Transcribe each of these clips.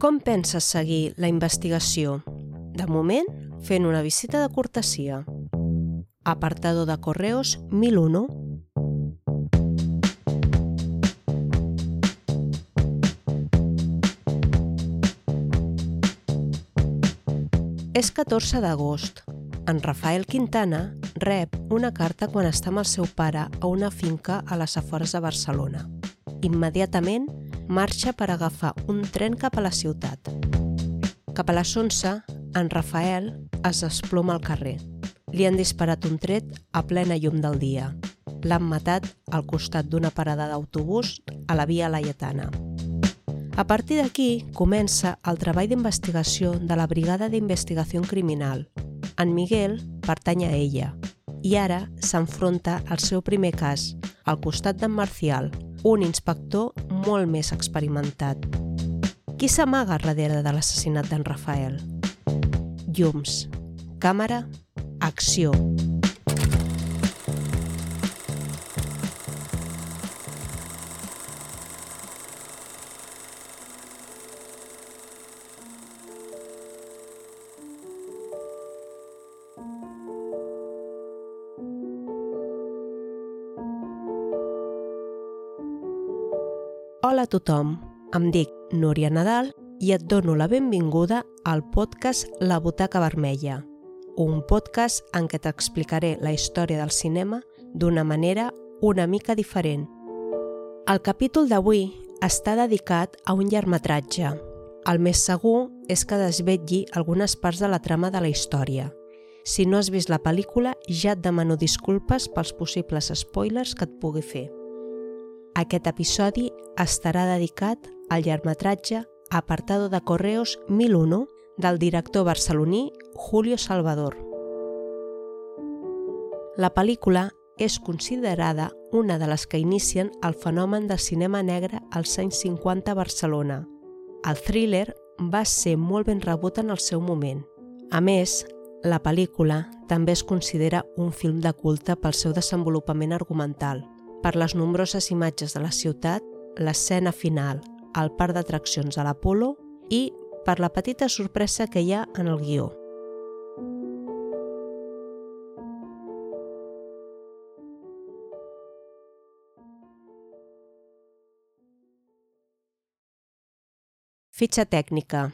Com penses seguir la investigació? De moment, fent una visita de cortesia. Apartado de correos 1001 És 14 d'agost. En Rafael Quintana rep una carta quan està amb el seu pare a una finca a les afores de Barcelona. Immediatament marxa per agafar un tren cap a la ciutat. Cap a les 11, en Rafael es desploma al carrer. Li han disparat un tret a plena llum del dia. L'han matat al costat d'una parada d'autobús a la via Laietana. A partir d'aquí comença el treball d'investigació de la Brigada d'Investigació Criminal. En Miguel pertany a ella i ara s'enfronta al seu primer cas, al costat d'en Marcial, un inspector molt més experimentat. Qui s'amaga darrere de l'assassinat d'en Rafael? Llums, càmera, acció. Hola a tothom, em dic Núria Nadal i et dono la benvinguda al podcast La Butaca Vermella, un podcast en què t'explicaré la història del cinema d'una manera una mica diferent. El capítol d'avui està dedicat a un llargmetratge. El més segur és que desvetlli algunes parts de la trama de la història. Si no has vist la pel·lícula, ja et demano disculpes pels possibles spoilers que et pugui fer. Aquest episodi estarà dedicat al llargmetratge Apartado de Correos 1001 del director barceloní Julio Salvador. La pel·lícula és considerada una de les que inicien el fenomen del cinema negre als anys 50 a Barcelona. El thriller va ser molt ben rebut en el seu moment. A més, la pel·lícula també es considera un film de culte pel seu desenvolupament argumental, per les nombroses imatges de la ciutat, l'escena final, el parc d'atraccions a l'Apolo i per la petita sorpresa que hi ha en el guió. Fitxa tècnica.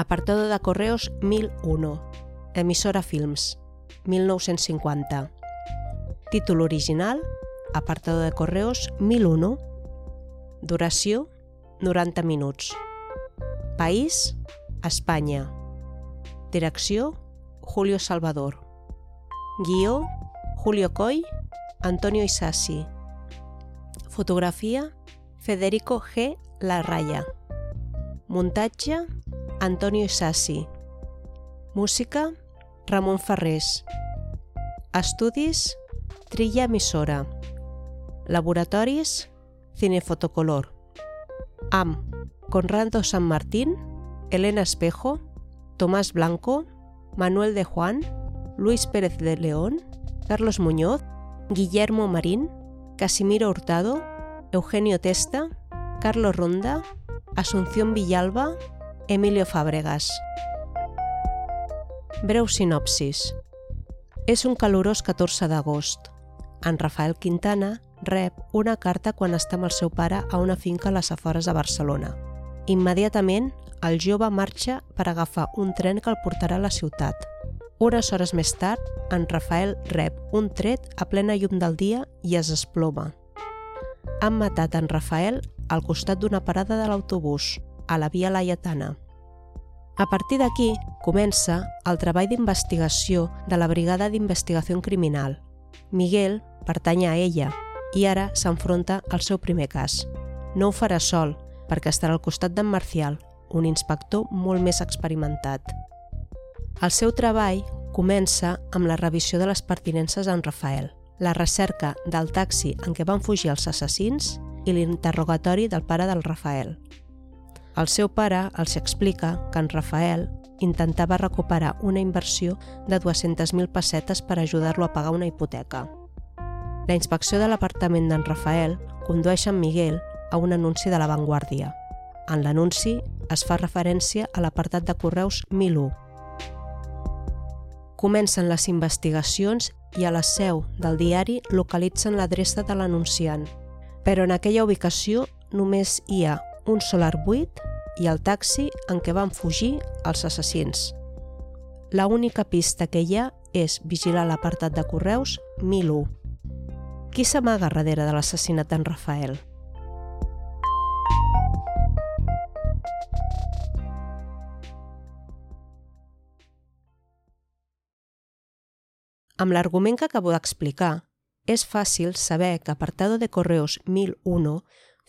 Apartado de correos 1001. Emissora Films. 1950. Títol original Apartado de correos 1001. Duració 90 minuts. País Espanya. Direcció Julio Salvador. Guió Julio Coy, Antonio Isasi. Fotografia Federico G. Larraya. Muntatge Antonio Isasi. Música Ramon Ferrés. Estudis Trilla Emissora. Laboratoris Cinefotocolor. AM Conrado San Martín, Elena Espejo, Tomás Blanco, Manuel de Juan, Luis Pérez de León, Carlos Muñoz, Guillermo Marín, Casimiro Hurtado, Eugenio Testa, Carlos Ronda, Asunción Villalba, Emilio Fàbregas. Breu sinopsis. És un calorós 14 d'agost. En Rafael Quintana rep una carta quan està amb el seu pare a una finca a les afores de Barcelona. Immediatament, el jove marxa per agafar un tren que el portarà a la ciutat. Unes hores més tard, en Rafael rep un tret a plena llum del dia i es desploma. Han matat en Rafael al costat d'una parada de l'autobús, a la Via Laietana. A partir d'aquí comença el treball d'investigació de la Brigada d'Investigació Criminal. Miguel pertany a ella i ara s'enfronta al seu primer cas. No ho farà sol, perquè estarà al costat d'en Marcial, un inspector molt més experimentat. El seu treball comença amb la revisió de les pertinences en Rafael, la recerca del taxi en què van fugir els assassins i l'interrogatori del pare del Rafael. El seu pare els explica que en Rafael intentava recuperar una inversió de 200.000 pessetes per ajudar-lo a pagar una hipoteca. La inspecció de l'apartament d'en Rafael condueix en Miguel a un anunci de la Vanguardia. En l'anunci es fa referència a l'apartat de correus 1001. Comencen les investigacions i a la seu del diari localitzen l'adreça de l'anunciant, però en aquella ubicació només hi ha un solar buit i el taxi en què van fugir els assassins. La única pista que hi ha és vigilar l'apartat de correus 1001. Qui s'amaga darrere de l'assassinat d'en Rafael? Amb l'argument que acabo d'explicar, és fàcil saber que Apartado de Correos 1001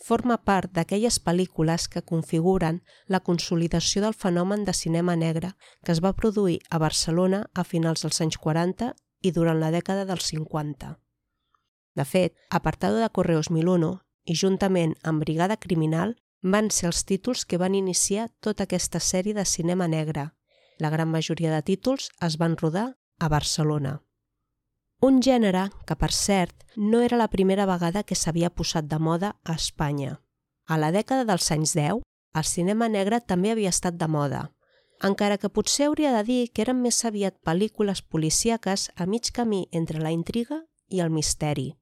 forma part d'aquelles pel·lícules que configuren la consolidació del fenomen de cinema negre que es va produir a Barcelona a finals dels anys 40 i durant la dècada dels 50. De fet, Apartado de Correos 1001 i juntament amb Brigada Criminal van ser els títols que van iniciar tota aquesta sèrie de cinema negre. La gran majoria de títols es van rodar a Barcelona. Un gènere que, per cert, no era la primera vegada que s'havia posat de moda a Espanya. A la dècada dels anys 10, el cinema negre també havia estat de moda, encara que potser hauria de dir que eren més aviat pel·lícules policíaques a mig camí entre la intriga i el misteri.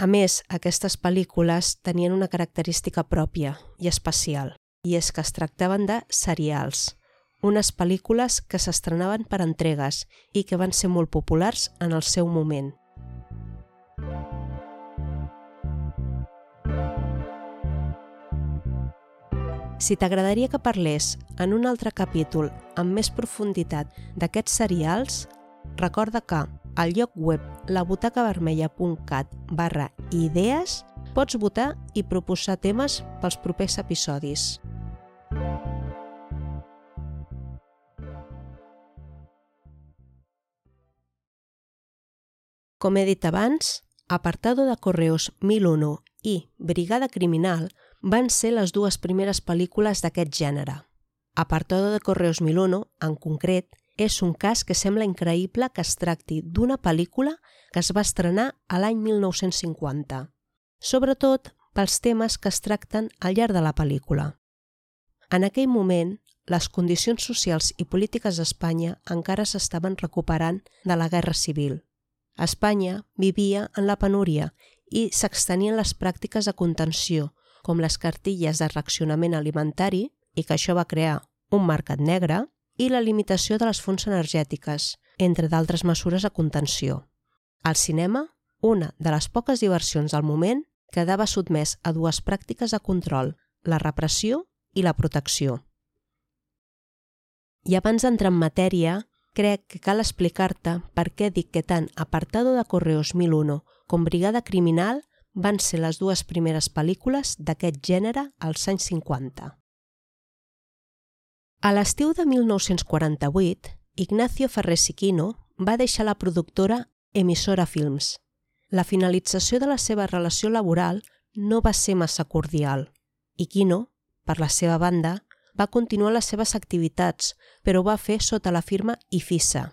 A més, aquestes pel·lícules tenien una característica pròpia i especial, i és que es tractaven de serials, unes pel·lícules que s'estrenaven per entregues i que van ser molt populars en el seu moment. Si t'agradaria que parlés en un altre capítol amb més profunditat d'aquests serials, recorda que al lloc web labutacavermella.cat barra idees pots votar i proposar temes pels propers episodis. Com he dit abans, Apartado de Correos 1001 i Brigada Criminal van ser les dues primeres pel·lícules d'aquest gènere. Apartado de Correos 1001, en concret, és un cas que sembla increïble que es tracti d'una pel·lícula que es va estrenar a l'any 1950, sobretot pels temes que es tracten al llarg de la pel·lícula. En aquell moment, les condicions socials i polítiques d'Espanya encara s'estaven recuperant de la Guerra Civil Espanya vivia en la penúria i s'extenien les pràctiques de contenció, com les cartilles de reaccionament alimentari, i que això va crear un mercat negre, i la limitació de les fonts energètiques, entre d'altres mesures de contenció. Al cinema, una de les poques diversions del moment, quedava sotmès a dues pràctiques de control, la repressió i la protecció. I abans d'entrar en matèria, crec que cal explicar-te per què dic que tant Apartado de Correos 1001 com Brigada Criminal van ser les dues primeres pel·lícules d'aquest gènere als anys 50. A l'estiu de 1948, Ignacio Ferrer Siquino va deixar la productora Emissora Films. La finalització de la seva relació laboral no va ser massa cordial i Quino, per la seva banda, va continuar les seves activitats, però ho va fer sota la firma IFISA.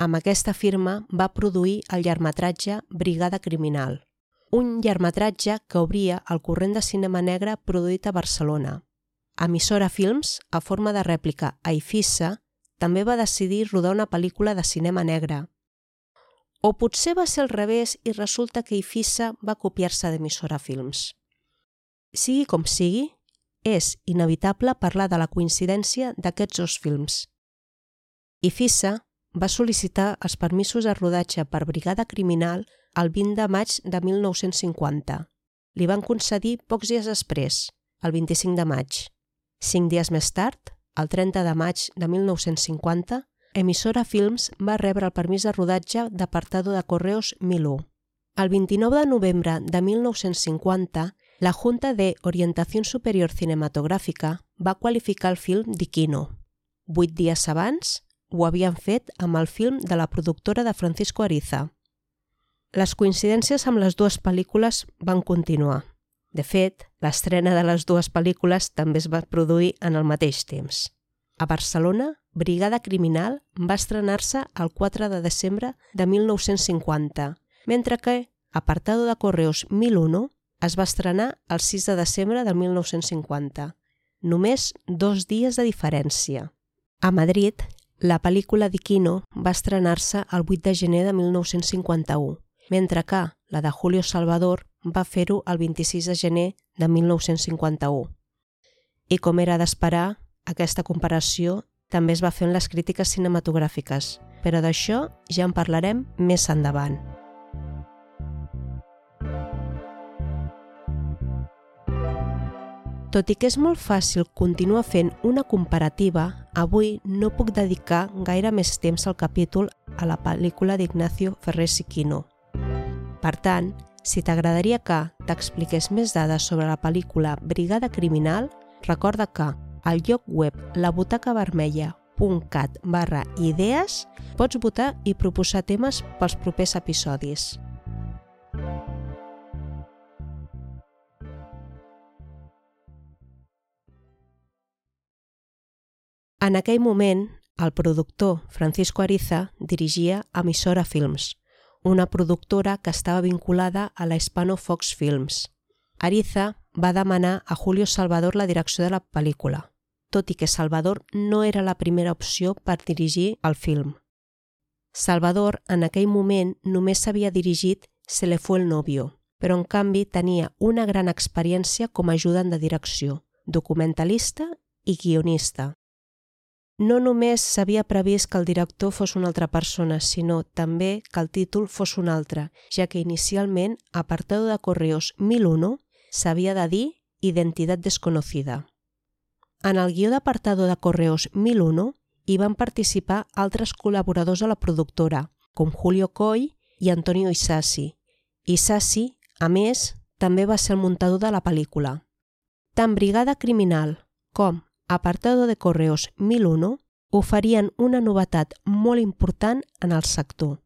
Amb aquesta firma va produir el llargmetratge Brigada Criminal, un llargmetratge que obria el corrent de cinema negre produït a Barcelona. Emissora Films, a forma de rèplica a IFISA, també va decidir rodar una pel·lícula de cinema negre. O potser va ser al revés i resulta que IFISA va copiar-se d'Emissora Films. Sigui com sigui, és inevitable parlar de la coincidència d'aquests dos films. IFISA va sol·licitar els permisos de rodatge per brigada criminal el 20 de maig de 1950. Li van concedir pocs dies després, el 25 de maig. Cinc dies més tard, el 30 de maig de 1950, Emissora Films va rebre el permís de rodatge d'Apartado de Correos 1001. El 29 de novembre de 1950, la Junta de Orientación Superior Cinematogràfica va qualificar el film d'Iquino. Vuit dies abans ho havien fet amb el film de la productora de Francisco Ariza. Les coincidències amb les dues pel·lícules van continuar. De fet, l'estrena de les dues pel·lícules també es va produir en el mateix temps. A Barcelona, Brigada Criminal va estrenar-se el 4 de desembre de 1950, mentre que Apartado de Correos 1001, es va estrenar el 6 de desembre del 1950. Només dos dies de diferència. A Madrid, la pel·lícula d'Iquino va estrenar-se el 8 de gener de 1951, mentre que la de Julio Salvador va fer-ho el 26 de gener de 1951. I com era d'esperar, aquesta comparació també es va fer en les crítiques cinematogràfiques, però d'això ja en parlarem més endavant. Tot i que és molt fàcil continuar fent una comparativa, avui no puc dedicar gaire més temps al capítol a la pel·lícula d'Ignacio Ferrer Siquino. Per tant, si t'agradaria que t'expliqués més dades sobre la pel·lícula Brigada Criminal, recorda que al lloc web labutacavermella.cat barra idees pots votar i proposar temes pels propers episodis. En aquell moment, el productor Francisco Ariza dirigia Emissora Films, una productora que estava vinculada a la Hispano Fox Films. Ariza va demanar a Julio Salvador la direcció de la pel·lícula, tot i que Salvador no era la primera opció per dirigir el film. Salvador en aquell moment només s'havia dirigit Se le fue el novio, però en canvi tenia una gran experiència com a ajudant de direcció, documentalista i guionista. No només s'havia previst que el director fos una altra persona, sinó també que el títol fos un altre, ja que inicialment, apartado de Correos 1001, s'havia de dir Identitat desconocida. En el guió d'apartado de Correos 1001 hi van participar altres col·laboradors de la productora, com Julio Coy i Antonio Isasi. Isasi, a més, també va ser el muntador de la pel·lícula. Tant Brigada Criminal com Apartado de Correos 1001 oferien una novetat molt important en el sector.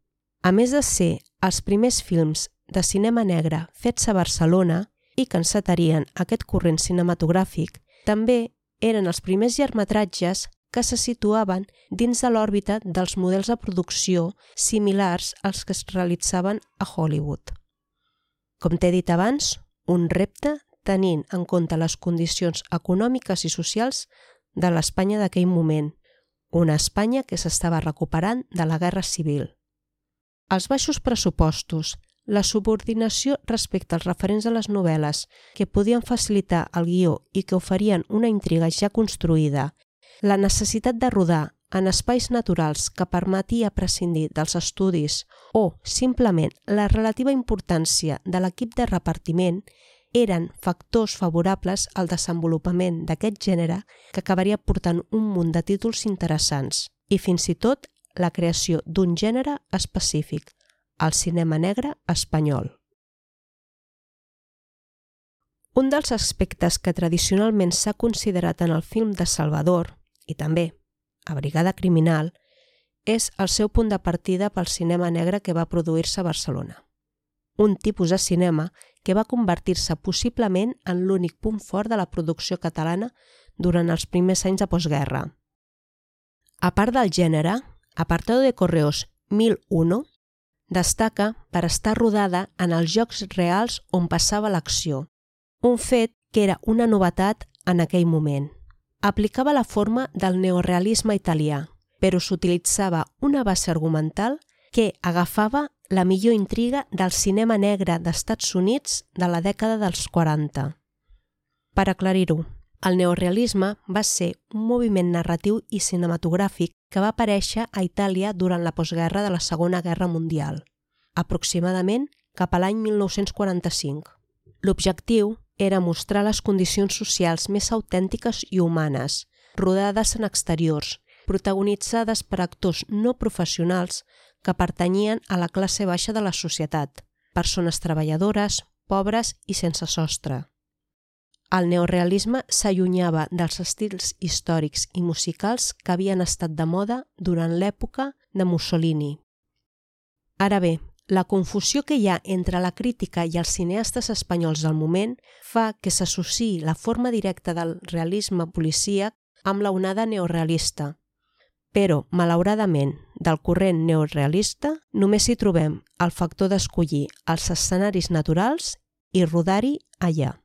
A més de ser els primers films de cinema negre fets a Barcelona i que encetarien aquest corrent cinematogràfic, també eren els primers llargmetratges que se situaven dins de l'òrbita dels models de producció similars als que es realitzaven a Hollywood. Com t'he dit abans, un repte tenint en compte les condicions econòmiques i socials de l'Espanya d'aquell moment, una Espanya que s'estava recuperant de la Guerra Civil. Els baixos pressupostos, la subordinació respecte als referents de les novel·les que podien facilitar el guió i que oferien una intriga ja construïda, la necessitat de rodar en espais naturals que permetia prescindir dels estudis o, simplement, la relativa importància de l'equip de repartiment eren factors favorables al desenvolupament d'aquest gènere que acabaria portant un munt de títols interessants i fins i tot la creació d'un gènere específic, el cinema negre espanyol. Un dels aspectes que tradicionalment s'ha considerat en el film de Salvador, i també a Brigada Criminal, és el seu punt de partida pel cinema negre que va produir-se a Barcelona un tipus de cinema que va convertir-se possiblement en l'únic punt fort de la producció catalana durant els primers anys de postguerra. A part del gènere, Apartado de Correos 1001 destaca per estar rodada en els jocs reals on passava l'acció, un fet que era una novetat en aquell moment. Aplicava la forma del neorealisme italià, però s'utilitzava una base argumental que agafava la millor intriga del cinema negre d'Estats Units de la dècada dels 40. Per aclarir-ho, el neorealisme va ser un moviment narratiu i cinematogràfic que va aparèixer a Itàlia durant la postguerra de la Segona Guerra Mundial, aproximadament cap a l'any 1945. L'objectiu era mostrar les condicions socials més autèntiques i humanes, rodades en exteriors, protagonitzades per actors no professionals que pertanyien a la classe baixa de la societat, persones treballadores, pobres i sense sostre. El neorealisme s'allunyava dels estils històrics i musicals que havien estat de moda durant l'època de Mussolini. Ara bé, la confusió que hi ha entre la crítica i els cineastes espanyols del moment fa que s'associï la forma directa del realisme policíac amb la onada neorealista, però, malauradament, del corrent neorealista només hi trobem el factor d'escollir els escenaris naturals i rodar-hi allà.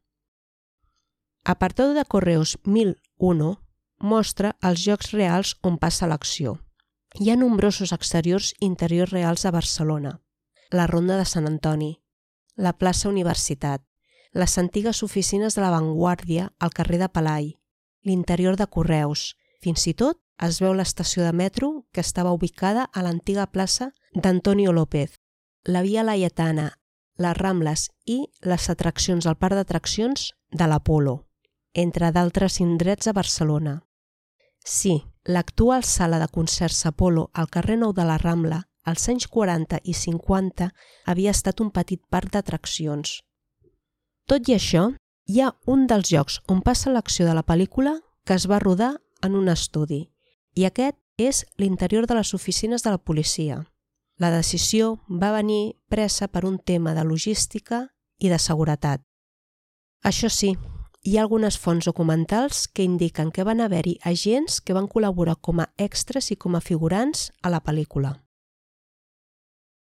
Apartado de Correos 1001 mostra els jocs reals on passa l'acció. Hi ha nombrosos exteriors i interiors reals a Barcelona, la Ronda de Sant Antoni, la plaça Universitat, les antigues oficines de l'avantguàrdia al carrer de Palai, l'interior de Correus, fins i tot es veu l'estació de metro que estava ubicada a l'antiga plaça d'Antonio López, la Via Laietana, les Rambles i les atraccions al parc d'atraccions de l'Apolo, entre d'altres indrets a Barcelona. Sí, l'actual sala de concerts Apolo al carrer Nou de la Rambla als anys 40 i 50 havia estat un petit parc d'atraccions. Tot i això, hi ha un dels llocs on passa l'acció de la pel·lícula que es va rodar en un estudi, i aquest és l'interior de les oficines de la policia. La decisió va venir presa per un tema de logística i de seguretat. Això sí, hi ha algunes fonts documentals que indiquen que van haver-hi agents que van col·laborar com a extras i com a figurants a la pel·lícula.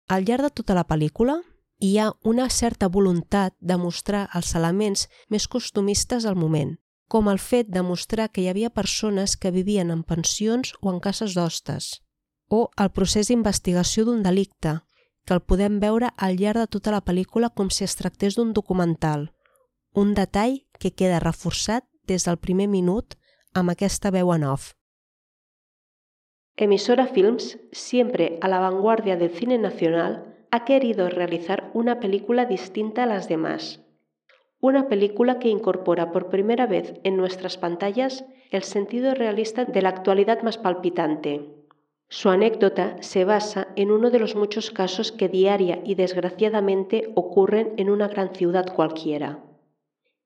Al llarg de tota la pel·lícula, hi ha una certa voluntat de mostrar els elements més costumistes al moment, com el fet de mostrar que hi havia persones que vivien en pensions o en cases d'hostes, o el procés d'investigació d'un delicte, que el podem veure al llarg de tota la pel·lícula com si es tractés d'un documental, un detall que queda reforçat des del primer minut amb aquesta veu en off. Emisora Films, siempre a la vanguardia del cine nacional, ha querido realizar una película distinta a las demás. Una película que incorpora por primera vez en nuestras pantallas el sentido realista de la actualidad más palpitante. Su anécdota se basa en uno de los muchos casos que diaria y desgraciadamente ocurren en una gran ciudad cualquiera.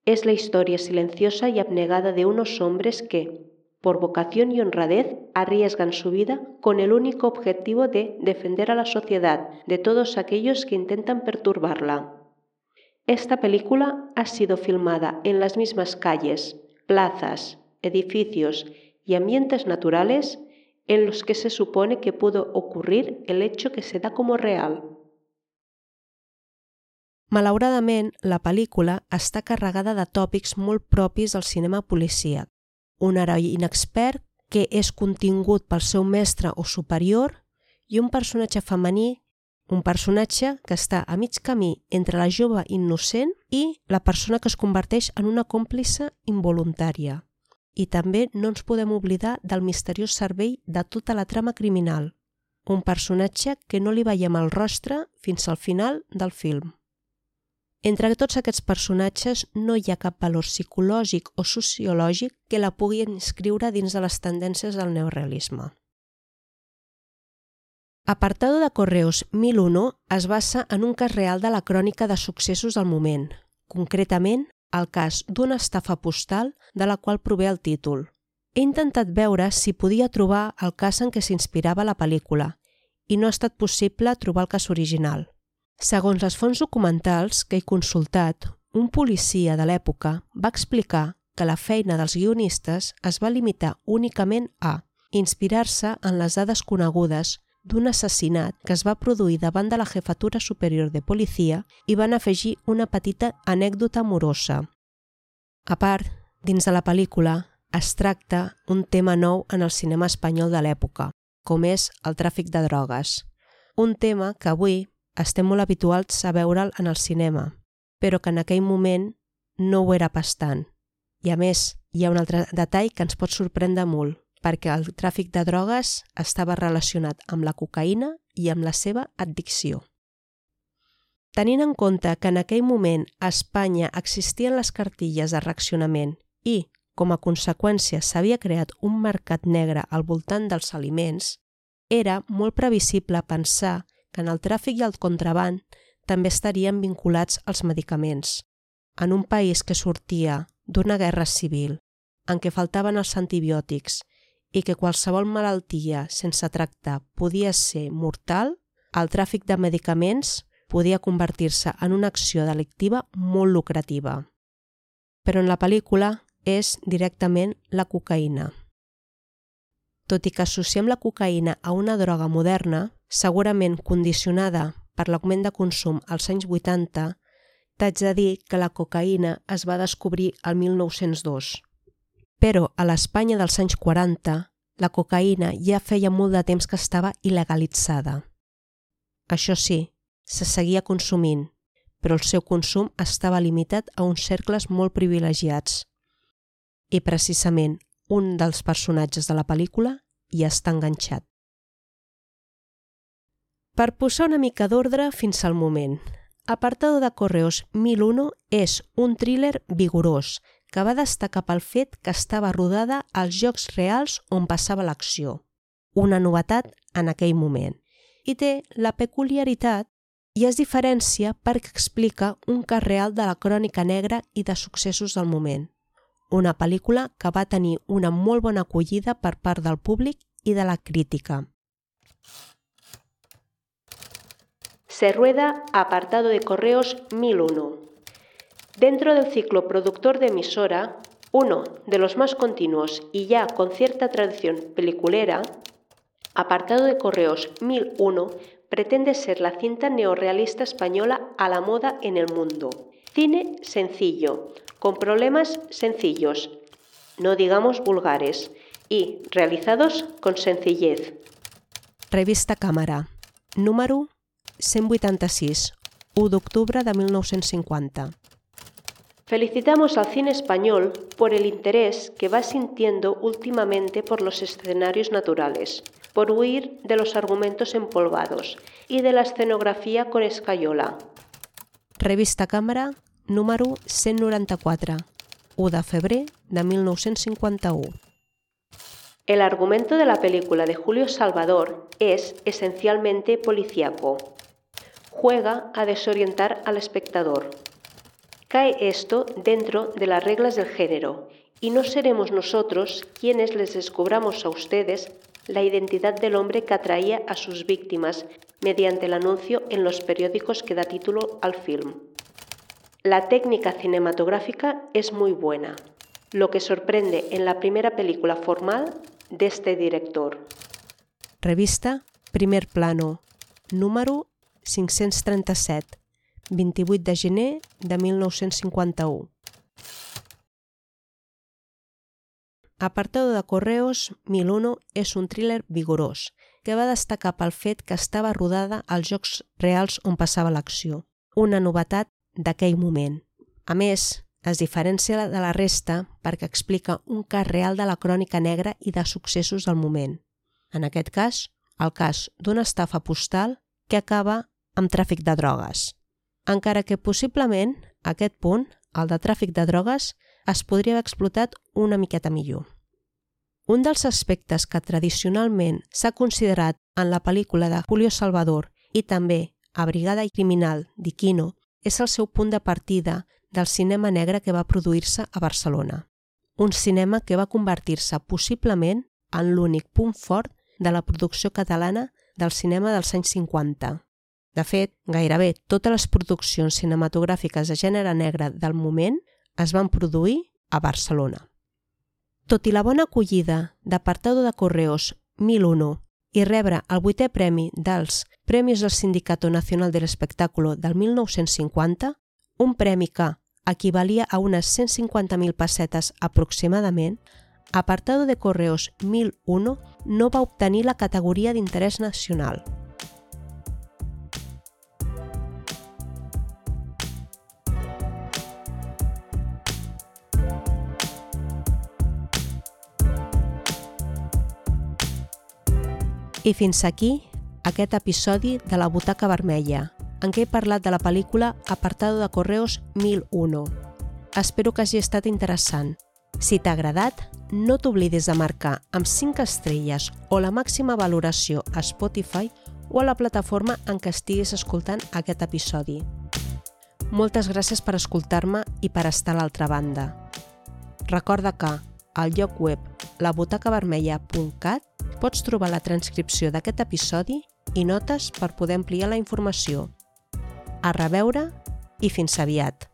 Es la historia silenciosa y abnegada de unos hombres que, por vocación y honradez, arriesgan su vida con el único objetivo de defender a la sociedad de todos aquellos que intentan perturbarla. Esta película ha sido filmada en las mismas calles, plazas, edificios y ambientes naturales en los que se supone que pudo ocurrir el hecho que se da como real. Malauradament, la pel·lícula està carregada de tòpics molt propis del cinema policíac, un heroi inexpert que és contingut pel seu mestre o superior i un personatge femení, un personatge que està a mig camí entre la jove innocent i la persona que es converteix en una còmplice involuntària. I també no ens podem oblidar del misteriós cervell de tota la trama criminal, un personatge que no li veiem el rostre fins al final del film. Entre tots aquests personatges no hi ha cap valor psicològic o sociològic que la pugui inscriure dins de les tendències del neorealisme. Apartado de Correos 1001 es basa en un cas real de la crònica de successos del moment, concretament el cas d'una estafa postal de la qual prové el títol. He intentat veure si podia trobar el cas en què s'inspirava la pel·lícula i no ha estat possible trobar el cas original. Segons les fonts documentals que he consultat, un policia de l'època va explicar que la feina dels guionistes es va limitar únicament a inspirar-se en les dades conegudes d'un assassinat que es va produir davant de la jefatura superior de policia i van afegir una petita anècdota amorosa. A part, dins de la pel·lícula es tracta un tema nou en el cinema espanyol de l'època, com és el tràfic de drogues. Un tema que avui estem molt habituals a veure'l en el cinema, però que en aquell moment no ho era pas tant. I a més, hi ha un altre detall que ens pot sorprendre molt, perquè el tràfic de drogues estava relacionat amb la cocaïna i amb la seva addicció. Tenint en compte que en aquell moment a Espanya existien les cartilles de reaccionament i, com a conseqüència, s'havia creat un mercat negre al voltant dels aliments, era molt previsible pensar que en el tràfic i el contraband també estarien vinculats als medicaments. En un país que sortia d'una guerra civil, en què faltaven els antibiòtics i que qualsevol malaltia sense tractar podia ser mortal, el tràfic de medicaments podia convertir-se en una acció delictiva molt lucrativa. Però en la pel·lícula és directament la cocaïna. tot i que associem la cocaïna a una droga moderna, segurament condicionada per l'augment de consum als anys 80, t'haig de dir que la cocaïna es va descobrir al 1902. Però a l'Espanya dels anys 40, la cocaïna ja feia molt de temps que estava il·legalitzada. Això sí, se seguia consumint, però el seu consum estava limitat a uns cercles molt privilegiats. I precisament un dels personatges de la pel·lícula hi està enganxat. Per posar una mica d'ordre fins al moment, Apartado de Correos 1001 és un thriller vigorós que va destacar pel fet que estava rodada als jocs reals on passava l'acció, una novetat en aquell moment, i té la peculiaritat i es diferencia perquè explica un cas real de la crònica negra i de successos del moment una pel·lícula que va tenir una molt bona acollida per part del públic y de la crítica. Se rueda apartado de correos 1001. Dentro del ciclo productor de emisora, uno de los más continuos y ya con cierta tradición peliculera, Apartado de Correos 1001 pretende ser la cinta neorrealista española a la moda en el mundo. Cine sencillo, con problemas sencillos, no digamos vulgares, y realizados con sencillez. Revista Cámara, número 186, 1 de octubre de 1950. Felicitamos al cine español por el interés que va sintiendo últimamente por los escenarios naturales, por huir de los argumentos empolvados y de la escenografía con escayola. Revista Cámara, número 194, 1 de febrer de 1951. El argumento de la película de Julio Salvador es esencialmente policíaco. Juega a desorientar al espectador. Cae esto dentro de las reglas del género y no seremos nosotros quienes les descubramos a ustedes la identidad del hombre que atraía a sus víctimas mediante el anuncio en los periódicos que da título al film. La técnica cinematográfica es muy buena, lo que sorprende en la primera película formal de este director. Revista Primer Plano, número 537, 28 de gener de 1951. Apartado de Correos 1001 és un thriller vigorós que va destacar pel fet que estava rodada als jocs reals on passava l'acció, una novetat d'aquell moment. A més, es diferencia de la resta perquè explica un cas real de la crònica negra i de successos del moment. En aquest cas, el cas d'una estafa postal que acaba amb tràfic de drogues. Encara que possiblement aquest punt, el de tràfic de drogues, es podria haver explotat una miqueta millor. Un dels aspectes que tradicionalment s'ha considerat en la pel·lícula de Julio Salvador i també a Brigada Criminal d'Iquino és el seu punt de partida del cinema negre que va produir-se a Barcelona. Un cinema que va convertir-se possiblement en l'únic punt fort de la producció catalana del cinema dels anys 50. De fet, gairebé totes les produccions cinematogràfiques de gènere negre del moment es van produir a Barcelona. Tot i la bona acollida d'Apartado de Correos 1001 i rebre el vuitè premi dels Premis del Sindicato Nacional del Espectáculo del 1950, un premi que equivalia a unes 150.000 pessetes aproximadament, Apartado de Correos 1001 no va obtenir la categoria d'interès nacional. I fins aquí aquest episodi de la Butaca Vermella, en què he parlat de la pel·lícula Apartado de Correos 1001. Espero que hagi estat interessant. Si t'ha agradat, no t'oblidis de marcar amb 5 estrelles o la màxima valoració a Spotify o a la plataforma en què estiguis escoltant aquest episodi. Moltes gràcies per escoltar-me i per estar a l'altra banda. Recorda que al lloc web labutacavermella.cat pots trobar la transcripció d'aquest episodi i notes per poder ampliar la informació. A reveure i fins aviat!